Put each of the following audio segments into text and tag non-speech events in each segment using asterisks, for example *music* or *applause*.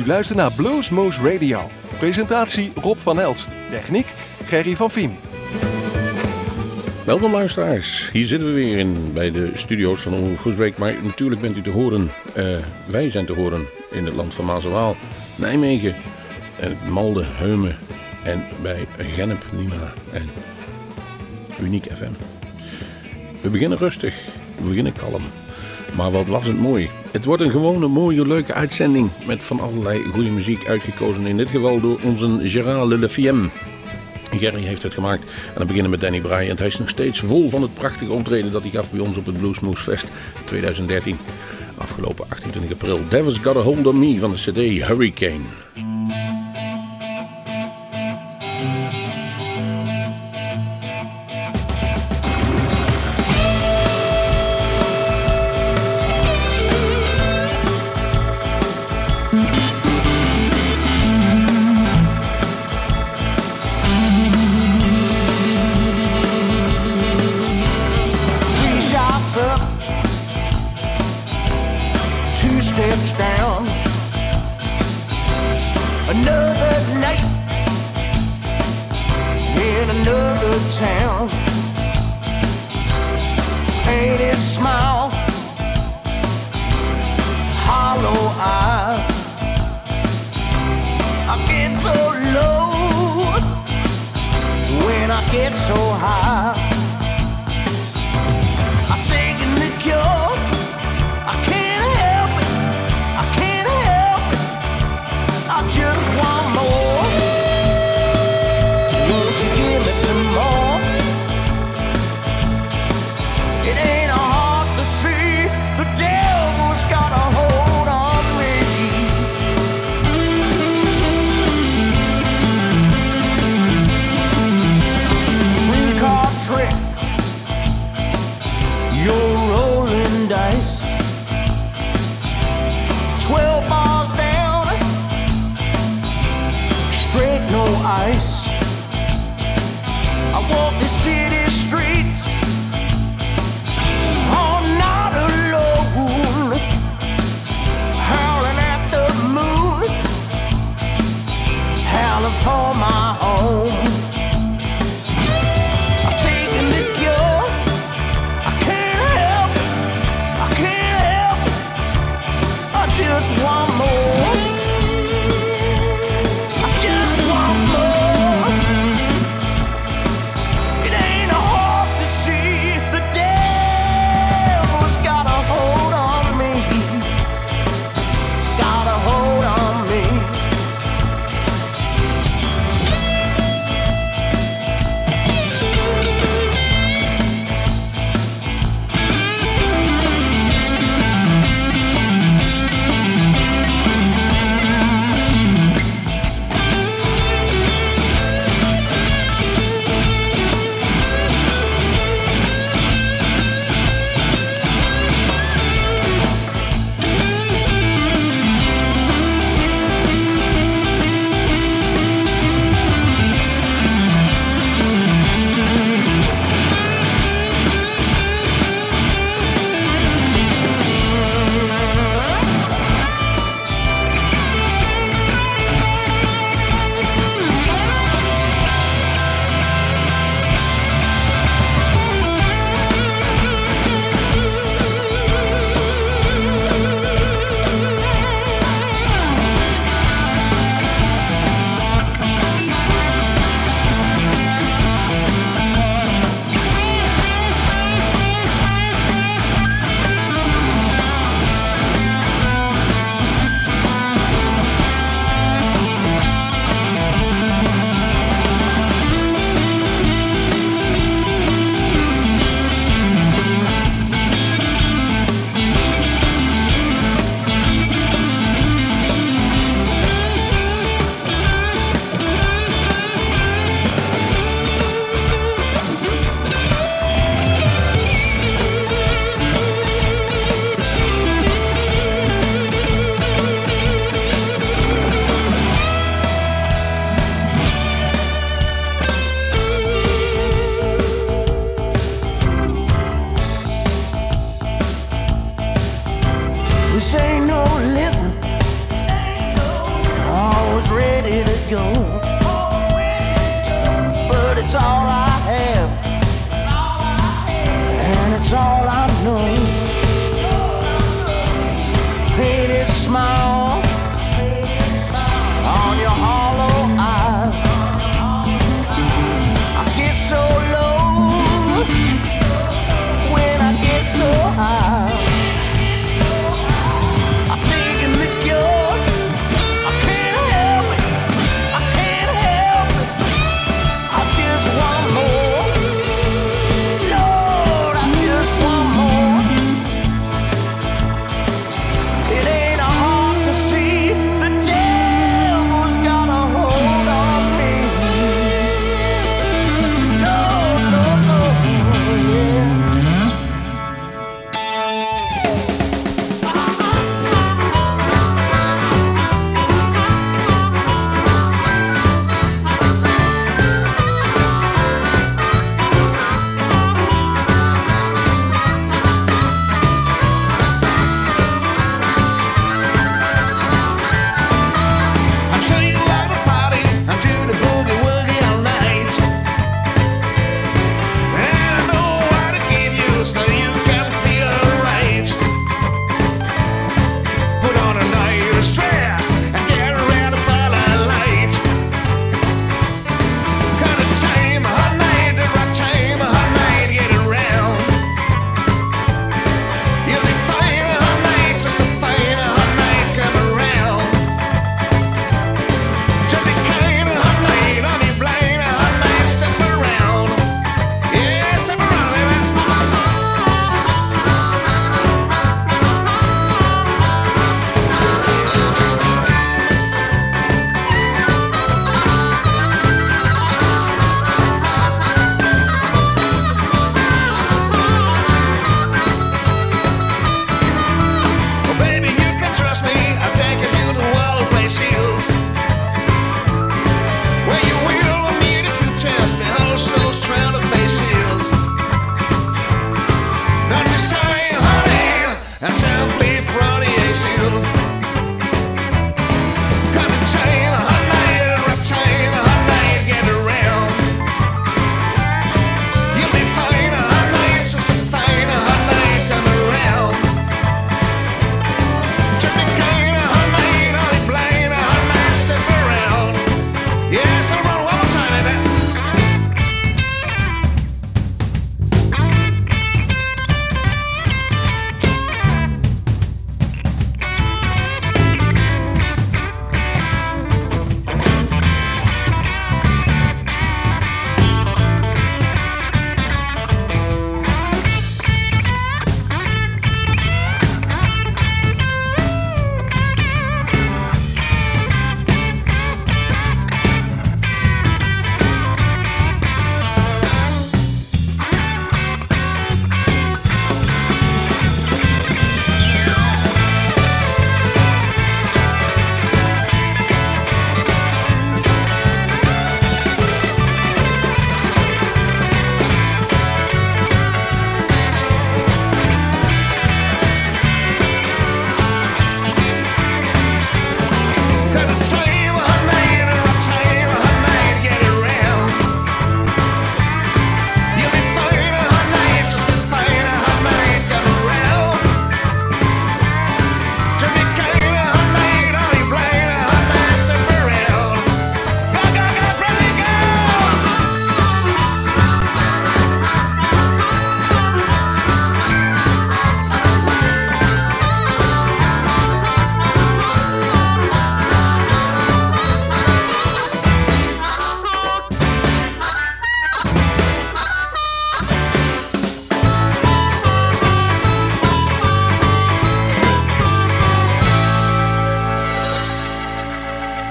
U luistert naar Bluesmoose Radio. Presentatie Rob van Elst. Techniek Gerry van Viem. Welkom luisteraars, hier zitten we weer in bij de studio's van Omroep. Maar natuurlijk bent u te horen, uh, wij zijn te horen in het land van Maas en Waal, Nijmegen, en Malden, Heumen en bij Gennep, Nina en Uniek FM. We beginnen rustig, we beginnen kalm. Maar wat was het mooi. Het wordt een gewone mooie leuke uitzending met van allerlei goede muziek uitgekozen. In dit geval door onze Gérard Lelefiem. Gerry heeft het gemaakt. En dan beginnen met Danny Bryant. Hij is nog steeds vol van het prachtige optreden dat hij gaf bij ons op het Bluesmoose Fest 2013. Afgelopen 28 april. Devil's Got a Hold on Me van de CD Hurricane.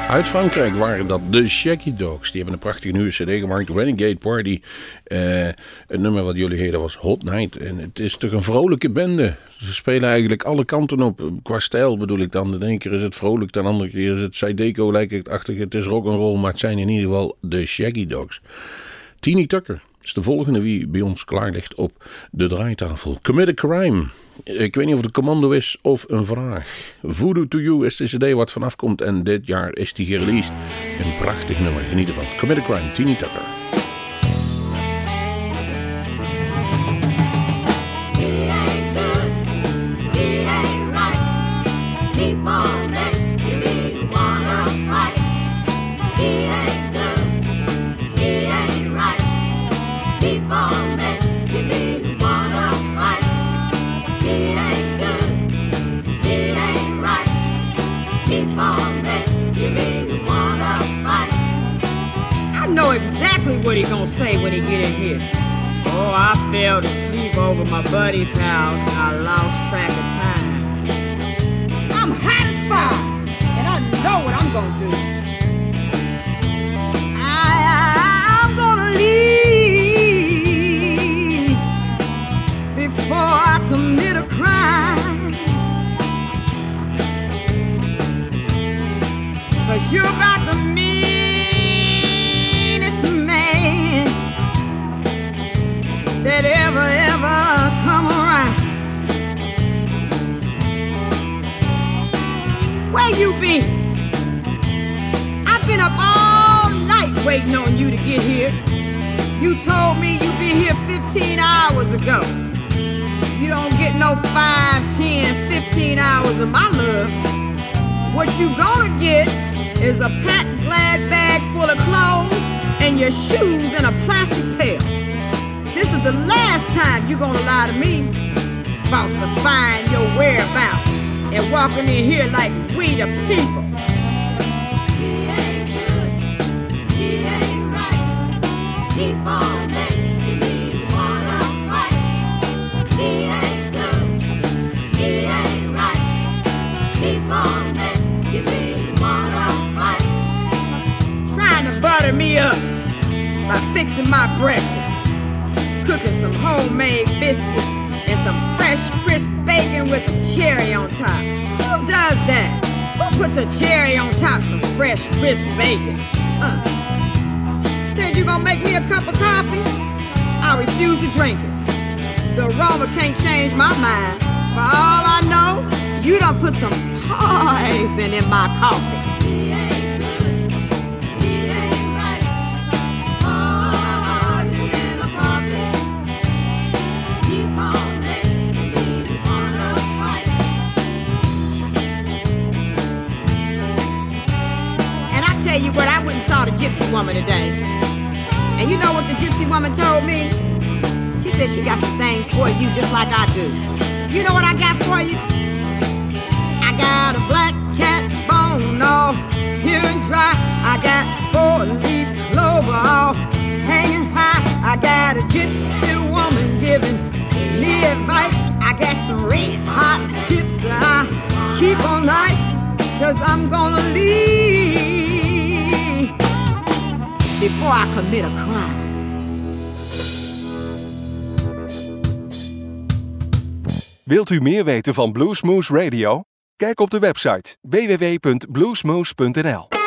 Uit Frankrijk waren dat de Shaggy Dogs. Die hebben een prachtige nieuwe cd gemaakt. Renegade Party. Eh, uh, het nummer wat jullie heden was Hot Night. En het is toch een vrolijke bende. Ze spelen eigenlijk alle kanten op. Qua stijl bedoel ik dan. De ene keer is het vrolijk. De andere keer is het Seideco lijkt het achtig. Het is rock'n'roll. Maar het zijn in ieder geval de Shaggy Dogs. Tiny Tucker is de volgende wie bij ons klaar ligt op de draaitafel. Commit a Crime. Ik weet niet of het commando is of een vraag. Voodoo to You is de cd wat vanaf komt en dit jaar is die gereleased. Een prachtig nummer, geniet ervan. Commit a Crime, Tini Tucker. What he gonna say when he get in here. Oh, I fell asleep over my buddy's house and I lost track of time. I'm hot as fire, and I know what I'm gonna do. I'm gonna leave before I commit a crime. Cause you're about the meanest that ever, ever come around. Where you been? I've been up all night waiting on you to get here. You told me you'd be here 15 hours ago. You don't get no 5, 10, 15 hours of my love. What you gonna get is a packed glad bag full of clothes and your shoes in a plastic pail. This is the last time you're gonna lie to me, falsifying your whereabouts and walking in here like we the people. He ain't good, he ain't right. Keep on making me wanna fight. He ain't good, he ain't right. Keep on making me wanna fight. Trying to butter me up by fixing my breakfast, cooking some homemade biscuits and some fresh, crisp bacon with a cherry on top. Who does that? Who puts a cherry on top some fresh, crisp bacon? Huh? Said you gonna make me a cup of coffee? I refuse to drink it. The aroma can't change my mind. For all I know, you done put some poison in my coffee. Gypsy woman today. And you know what the gypsy woman told me? She said she got some things for you just like I do. You know what I got for you? I got a black cat bone all pure and dry. I got four leaf clover all hanging high. I got a gypsy woman giving me advice. I got some red hot tips I keep on ice. Cause I'm gonna leave before I commit a crime. Wilt u meer weten van Bluesmoose Radio? Kijk op de website www.bluesmoose.nl.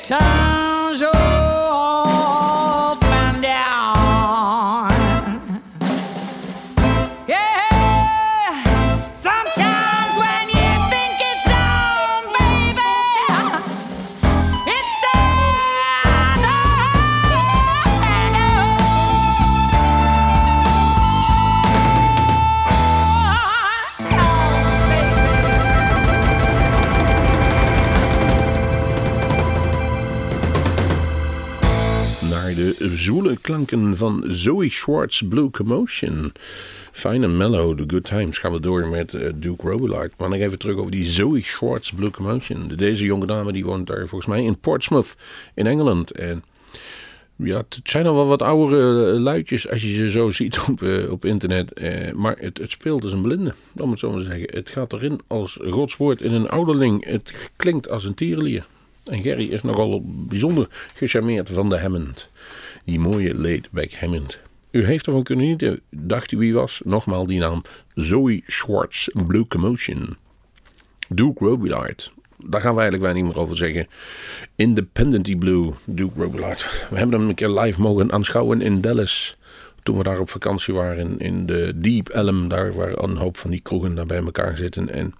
C'est un jour. De zoele klanken van Zoe Schwartz Blue Commotion. Fine and mellow, the good times. Gaan we door met eh, Duke Robillard. Maar nog even terug over die Zoe Schwartz Blue Commotion. Deze jonge dame die woont daar volgens mij in Portsmouth in Engeland. En ja, het zijn al wel wat oudere eh, luidjes als je ze zo *laughs* ziet op, eh, op internet. Maar het, het speelt als een blinde, om het zo maar te zeggen. Het gaat erin als Gods woord in een ouderling. Het klinkt als een tierenlier. En Gerry is nogal bijzonder gecharmeerd van de Hammond. Die mooie laid-back Hammond. U heeft ervan kunnen genieten. Dacht u wie was? Nogmaals die naam. Zoe Schwartz, Blue Commotion. Duke Robillard. Daar gaan we eigenlijk weinig meer over zeggen. Independently Blue, Duke Robillard. We hebben hem een keer live mogen aanschouwen in Dallas. Toen we daar op vakantie waren in de Deep Elm. Daar waar een hoop van die kroegen daar bij elkaar zitten. En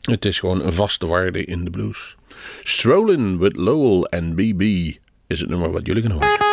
het is gewoon een vaste waarde in de blues. Strolling with Lowell en BB is het nummer wat jullie gaan horen.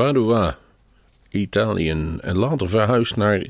Padua, Italië. En later verhuisd naar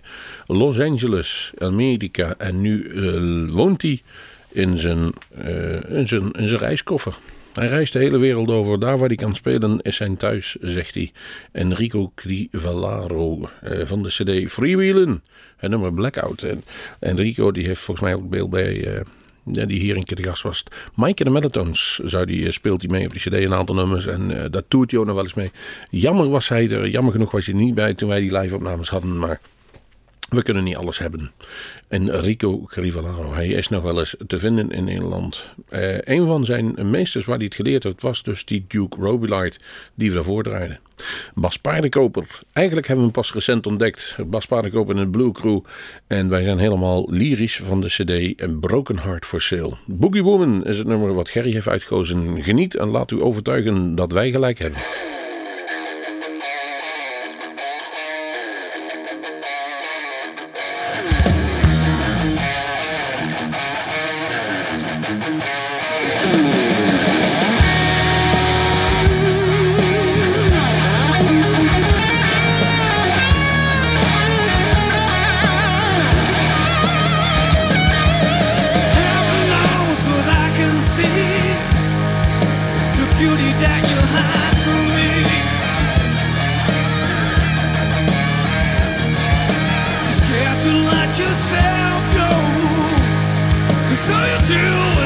Los Angeles, Amerika. En nu eh, woont hij in zijn, eh, in, zijn, in zijn reiskoffer. Hij reist de hele wereld over. Daar waar hij kan spelen is zijn thuis, zegt hij. Enrico Crivellaro eh, van de CD Freewheelen. Het nummer Blackout. En Enrico die heeft volgens mij ook beeld bij... die hier een keer de gast was. Mike de Melatones zou die, eh, speelt hij mee op die cd een aantal nummers. En eh, daar toert hij ook nog wel eens mee. Jammer was hij er. Jammer genoeg was hij er niet bij toen wij die live opnames hadden. Maar we kunnen niet alles hebben. En Rico Crivellaro, hij is nog wel eens te vinden in Nederland. Eh, een van zijn meesters waar hij het geleerd heeft, was dus die Duke Robillard, die we daarvoor draaiden. Bas Paardenkoper, eigenlijk hebben we hem pas recent ontdekt. Bas Paardenkoper in het Blue Crew. En wij zijn helemaal lyrisch van de cd en Broken Heart for Sale. Boogie Woman is het nummer wat Gerry heeft uitgekozen. Geniet en laat u overtuigen dat wij gelijk hebben. to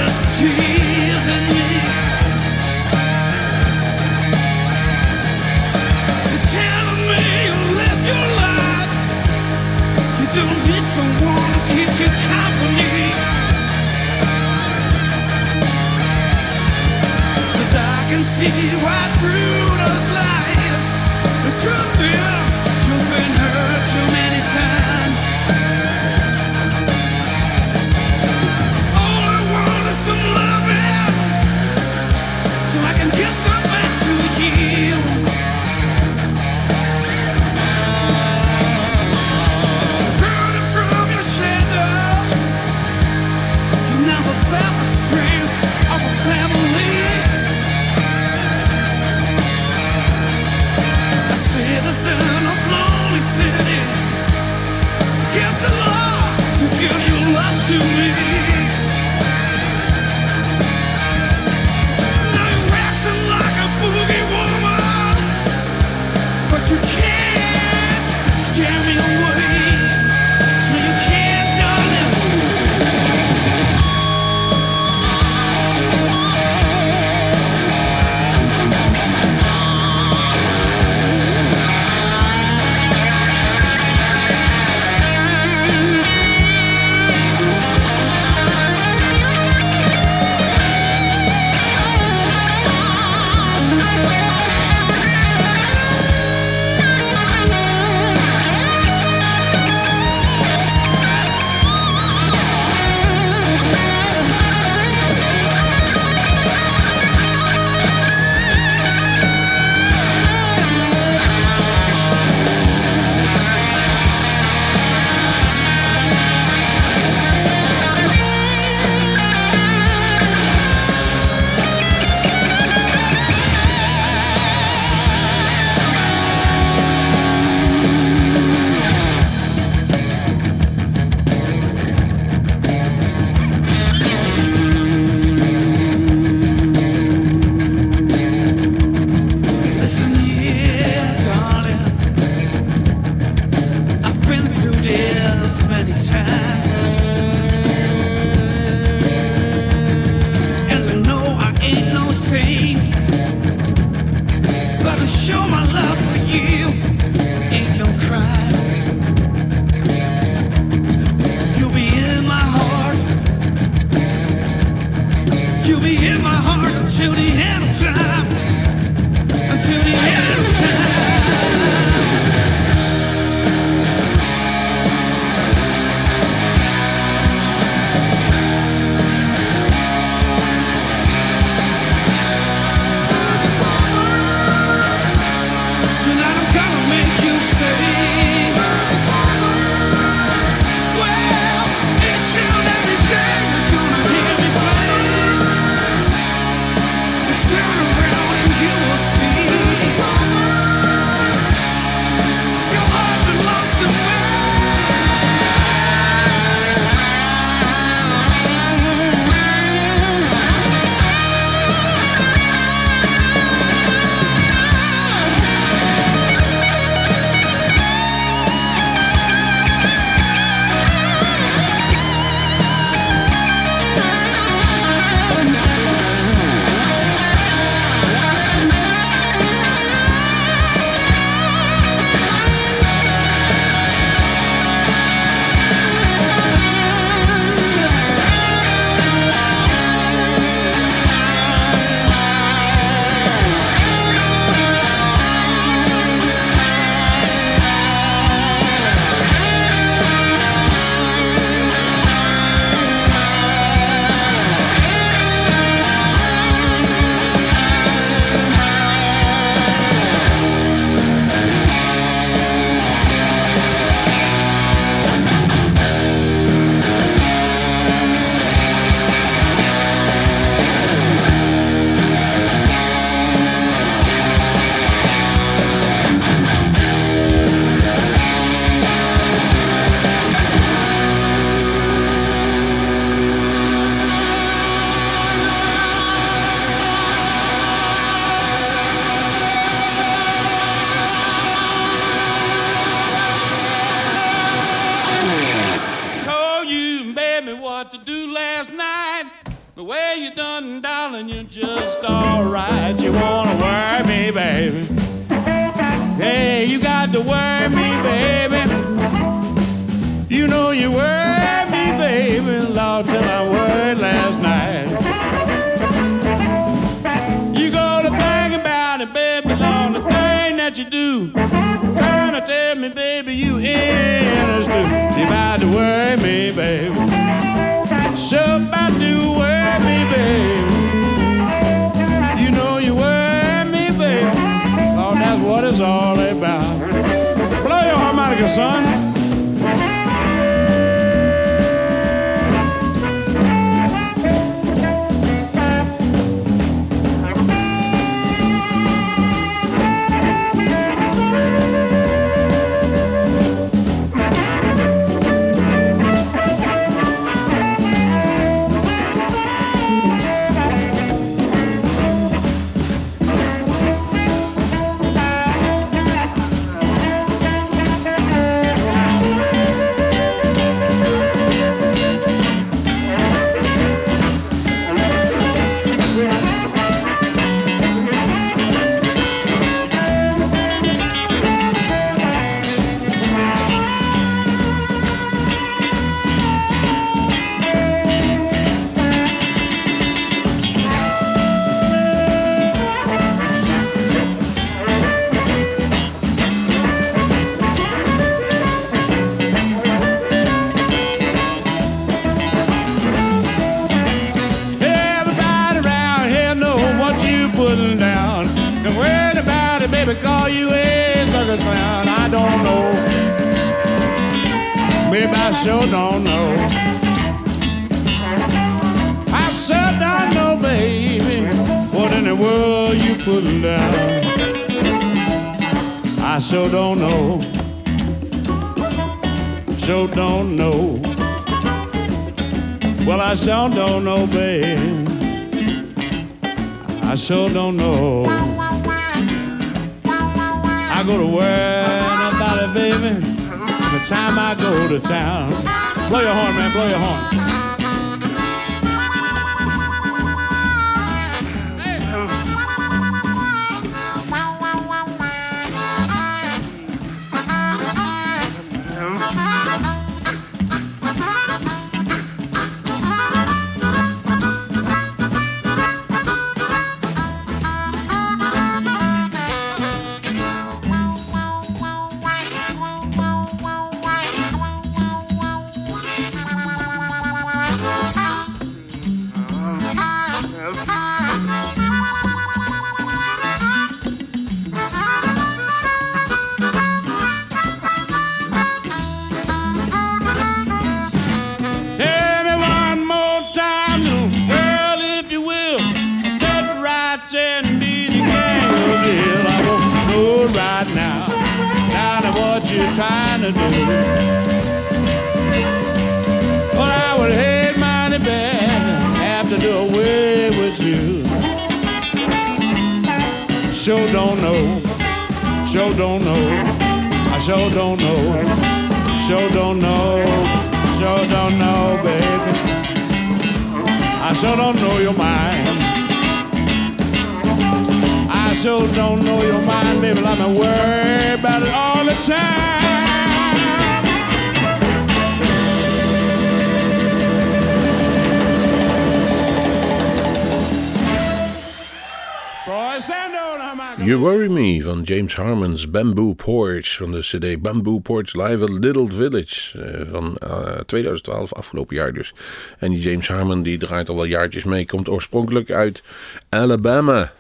Van James Harmon's Bamboo Porch van de CD Bamboo Porch Live at Little Village eh, van eh, 2012, afgelopen jaar dus. En die James Harmon die draait al wel jaartjes mee, komt oorspronkelijk uit Alabama,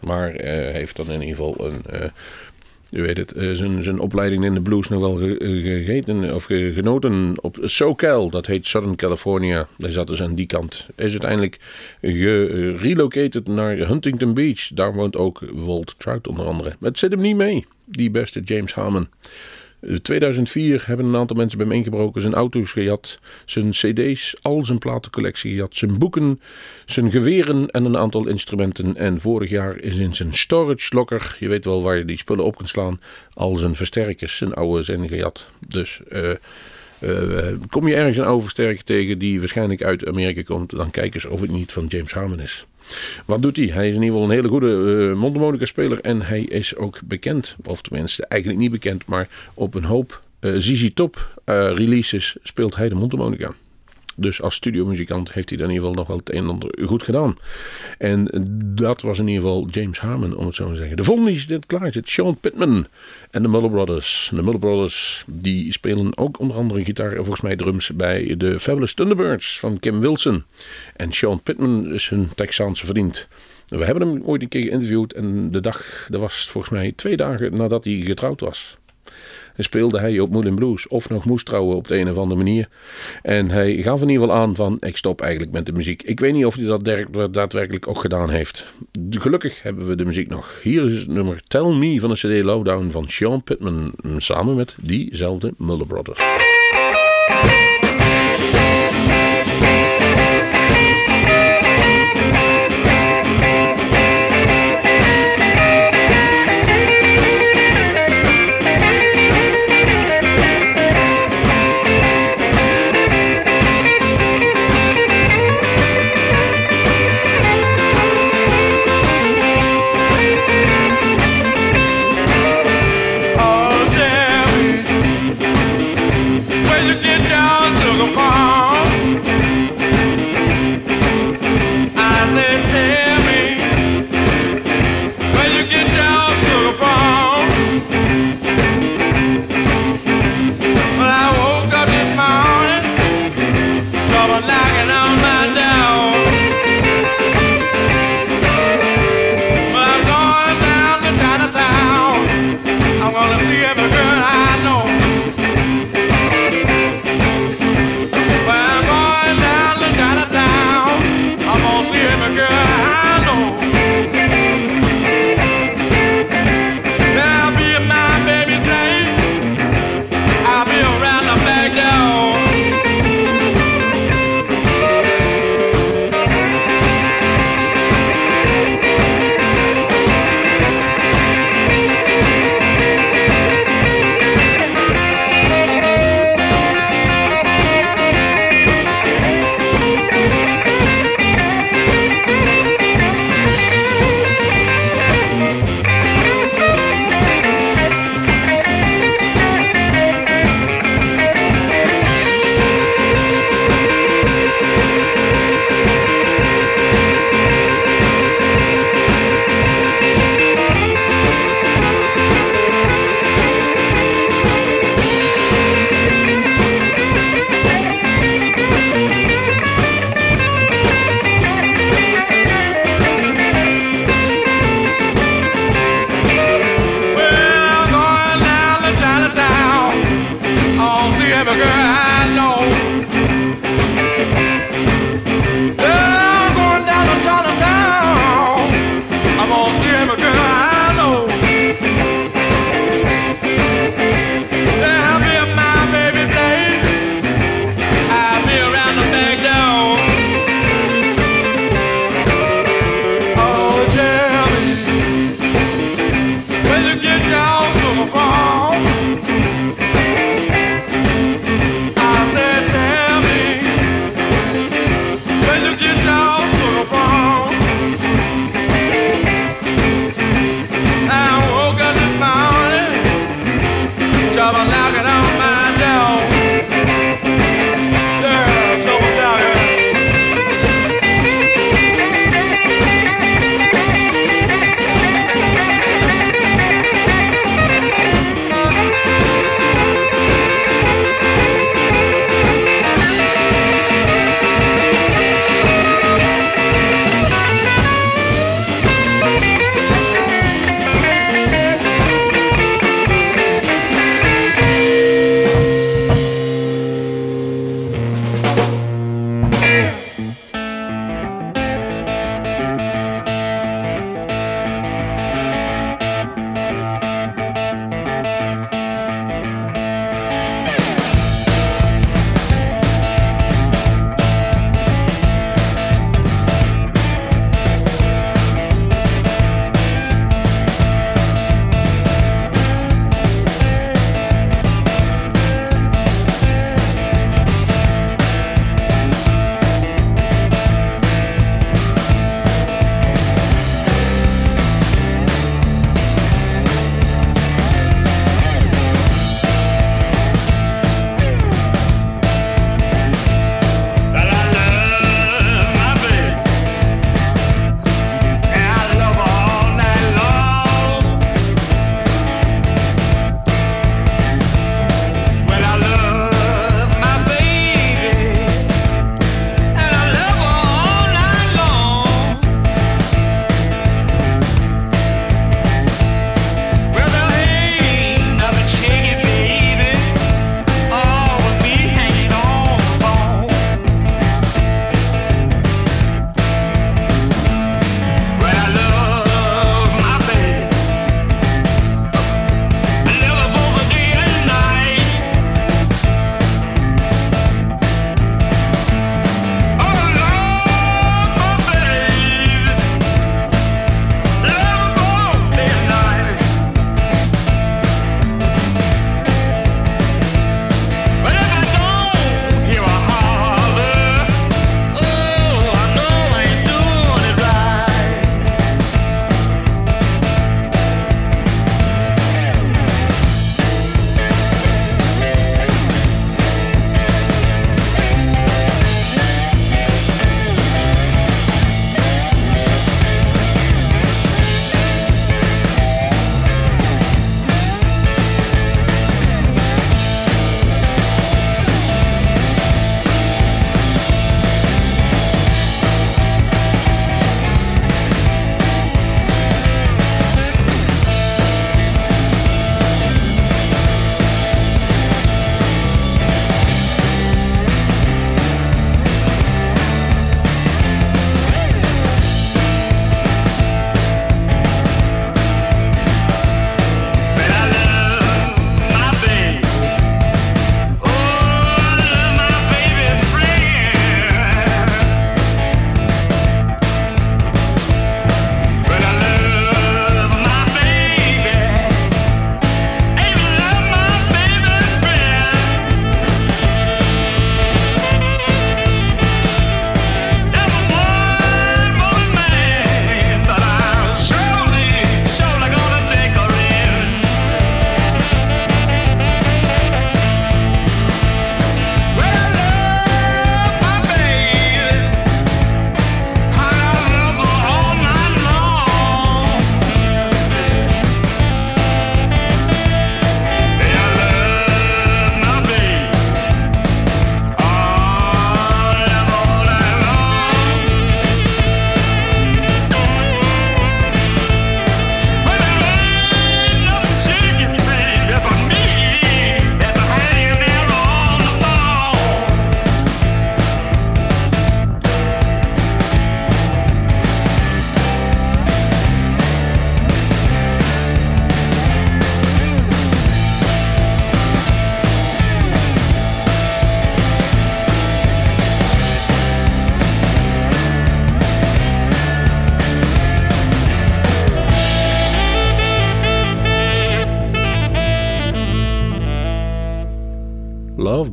maar eh, heeft dan in ieder geval een, eh, u weet het, eh, zijn, zijn opleiding in de blues nog wel eh, gegeten of ge- genoten op SoCal, dat heet Southern California. Hij zat dus aan die kant. Is uiteindelijk gerelocated naar Huntington Beach. Daar woont ook Walt Trout onder andere. Maar het zit hem niet mee, die beste James Harmon. In 2004 hebben een aantal mensen bij hem ingebroken. Zijn auto's gejat, zijn cd's, al zijn platencollectie gejat, zijn boeken, zijn geweren en een aantal instrumenten. En vorig jaar is in zijn storage locker, je weet wel waar je die spullen op kunt slaan, al zijn versterkers, zijn oude zijn gejat. Dus eh, Eh, kom je ergens een oversterker tegen die waarschijnlijk uit Amerika komt, dan kijk eens of het niet van James Harmon is. Wat doet hij? Hij is in ieder geval een hele goede uh, mondharmonica speler en hij is ook bekend, of tenminste eigenlijk niet bekend, maar op een hoop uh, ZZ Top uh, releases speelt hij de mondharmonica. Dus als studiomuzikant heeft hij dan in ieder geval nog wel het een en ander goed gedaan. En dat was in ieder geval James Harmon, om het zo te zeggen. De volgende is dit klaar zit, Sean Pittman en de Muller Brothers. De Muller Brothers die spelen ook onder andere gitaar en volgens mij drums bij de Fabulous Thunderbirds van Kim Wilson. En Sean Pittman is hun Texaanse vriend. We hebben hem ooit een keer geïnterviewd en de dag, dat was volgens mij twee dagen nadat hij getrouwd was. En speelde hij op Moulin Blues of nog moest trouwen op de een of andere manier. En hij gaf in ieder geval aan van ik stop eigenlijk met de muziek. Ik weet niet of hij dat daadwerkelijk ook gedaan heeft. Gelukkig hebben we de muziek nog. Hier is het nummer Tell Me van de CD Lowdown van Sean Pittman samen met diezelfde Muller Brothers.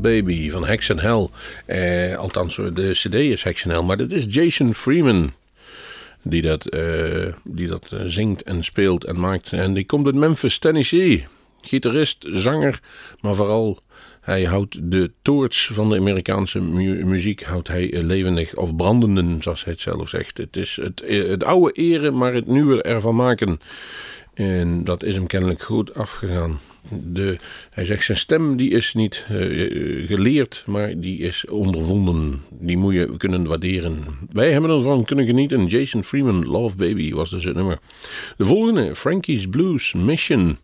Baby van Hex and Hell. Eh, althans, de cd is Hex and Hell, maar dat is Jason Freeman die dat, eh, die dat eh, zingt en speelt en maakt. En die komt uit Memphis, Tennessee. Gitarist, zanger, maar vooral hij houdt de toorts van de Amerikaanse mu- muziek houdt hij levendig of brandenden, zoals hij het zelf zegt. Het is het, eh, het oude eren, maar het nieuwe ervan maken. En dat is hem kennelijk goed afgegaan. De, hij zegt zijn stem die is niet eh, eh, geleerd, maar die is ondervonden. Die moet je kunnen waarderen. Wij hebben ervan kunnen genieten. Jason Freeman, Love Baby was dus het nummer. De volgende, Frankie's Blues Mission.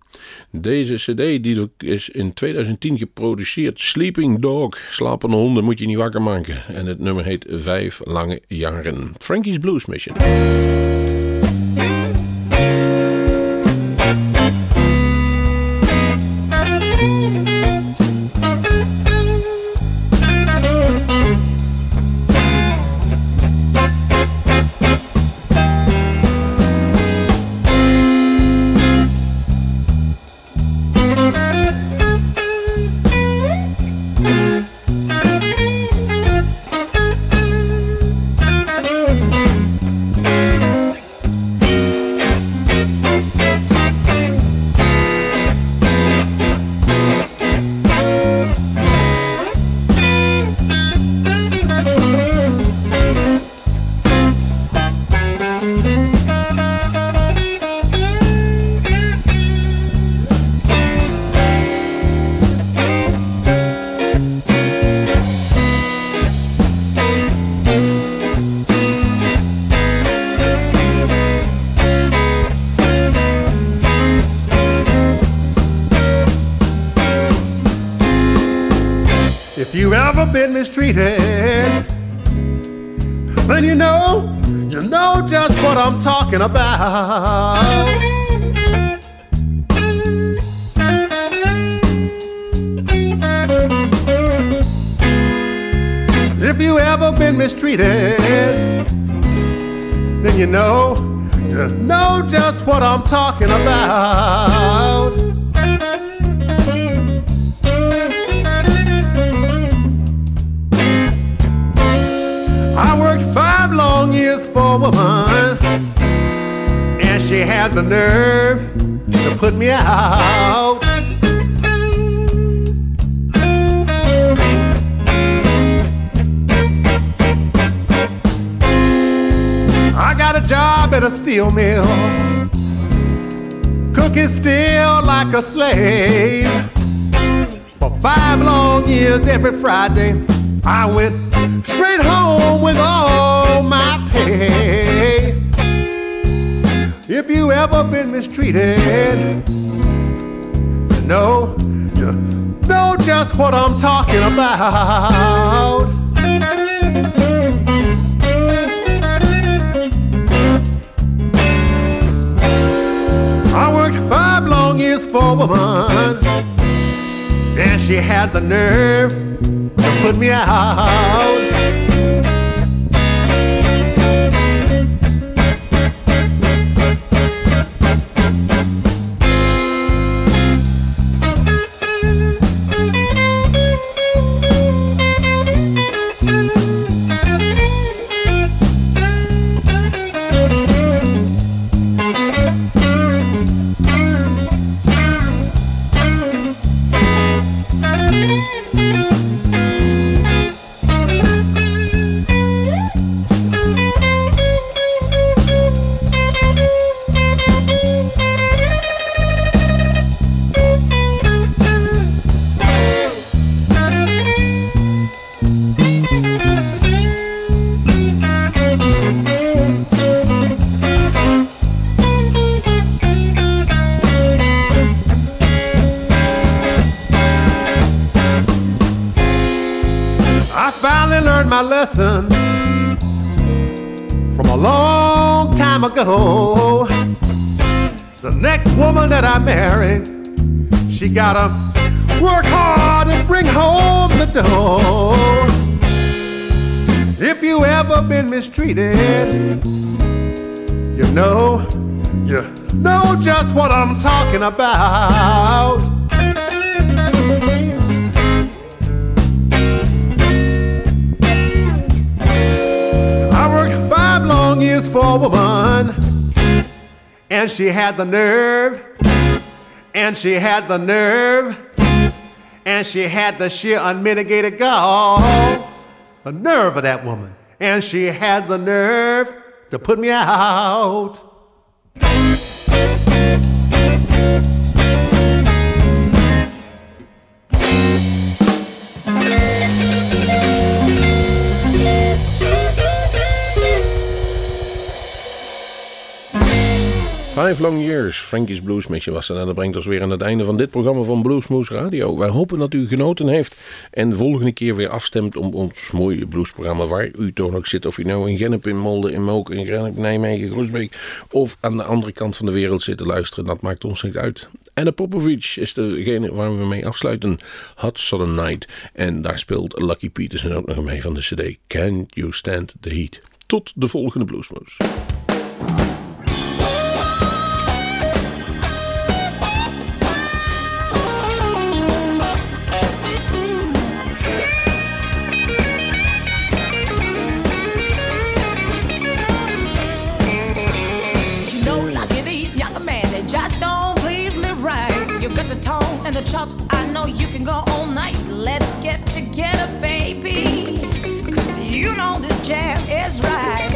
Deze cd die is in 2010 geproduceerd. Sleeping Dog, slapende honden moet je niet wakker maken. En het nummer heet Vijf Lange Jaren. Frankie's Blues Mission. Thank you. Mistreated, then you know, you know just what I'm talking about. I worked five long years for a woman, and she had the nerve to put me out. Job at a steel mill, cooking steel like a slave. For five long years, every Friday, I went straight home with all my pay. If you ever been mistreated, you know, you know just what I'm talking about. Years for a woman, and she had the nerve to put me out. Lesson from a long time ago. The next woman that I marry, she gotta work hard and bring home the dough. If you ever been mistreated, you know, you know just what I'm talking about. For a woman. And she had the nerve, and she had the nerve, and she had the sheer unmitigated gall. The nerve of that woman. And she had the nerve to put me out. Five Long Years, Frankie's Blues Mission was er. En dat brengt ons weer aan het einde van dit programma van Bluesmoose Radio. Wij hopen dat u genoten heeft en de volgende keer weer afstemt om ons mooie bluesprogramma waar u toch ook zit. Of u nou in Gennep, in Molde, in Mook, in Grenop, Nijmegen, Groesbeek of aan de andere kant van de wereld zit te luisteren. Dat maakt ons niet uit. Anna Popovic is degene waar we mee afsluiten. Hot Southern Night. En daar speelt Lucky Peterson ook nog mee van de cd Can You Stand the Heat. Tot de volgende Bluesmoose. Chops, I know you can go all night. Let's get together, baby. Cause you know this jam is right.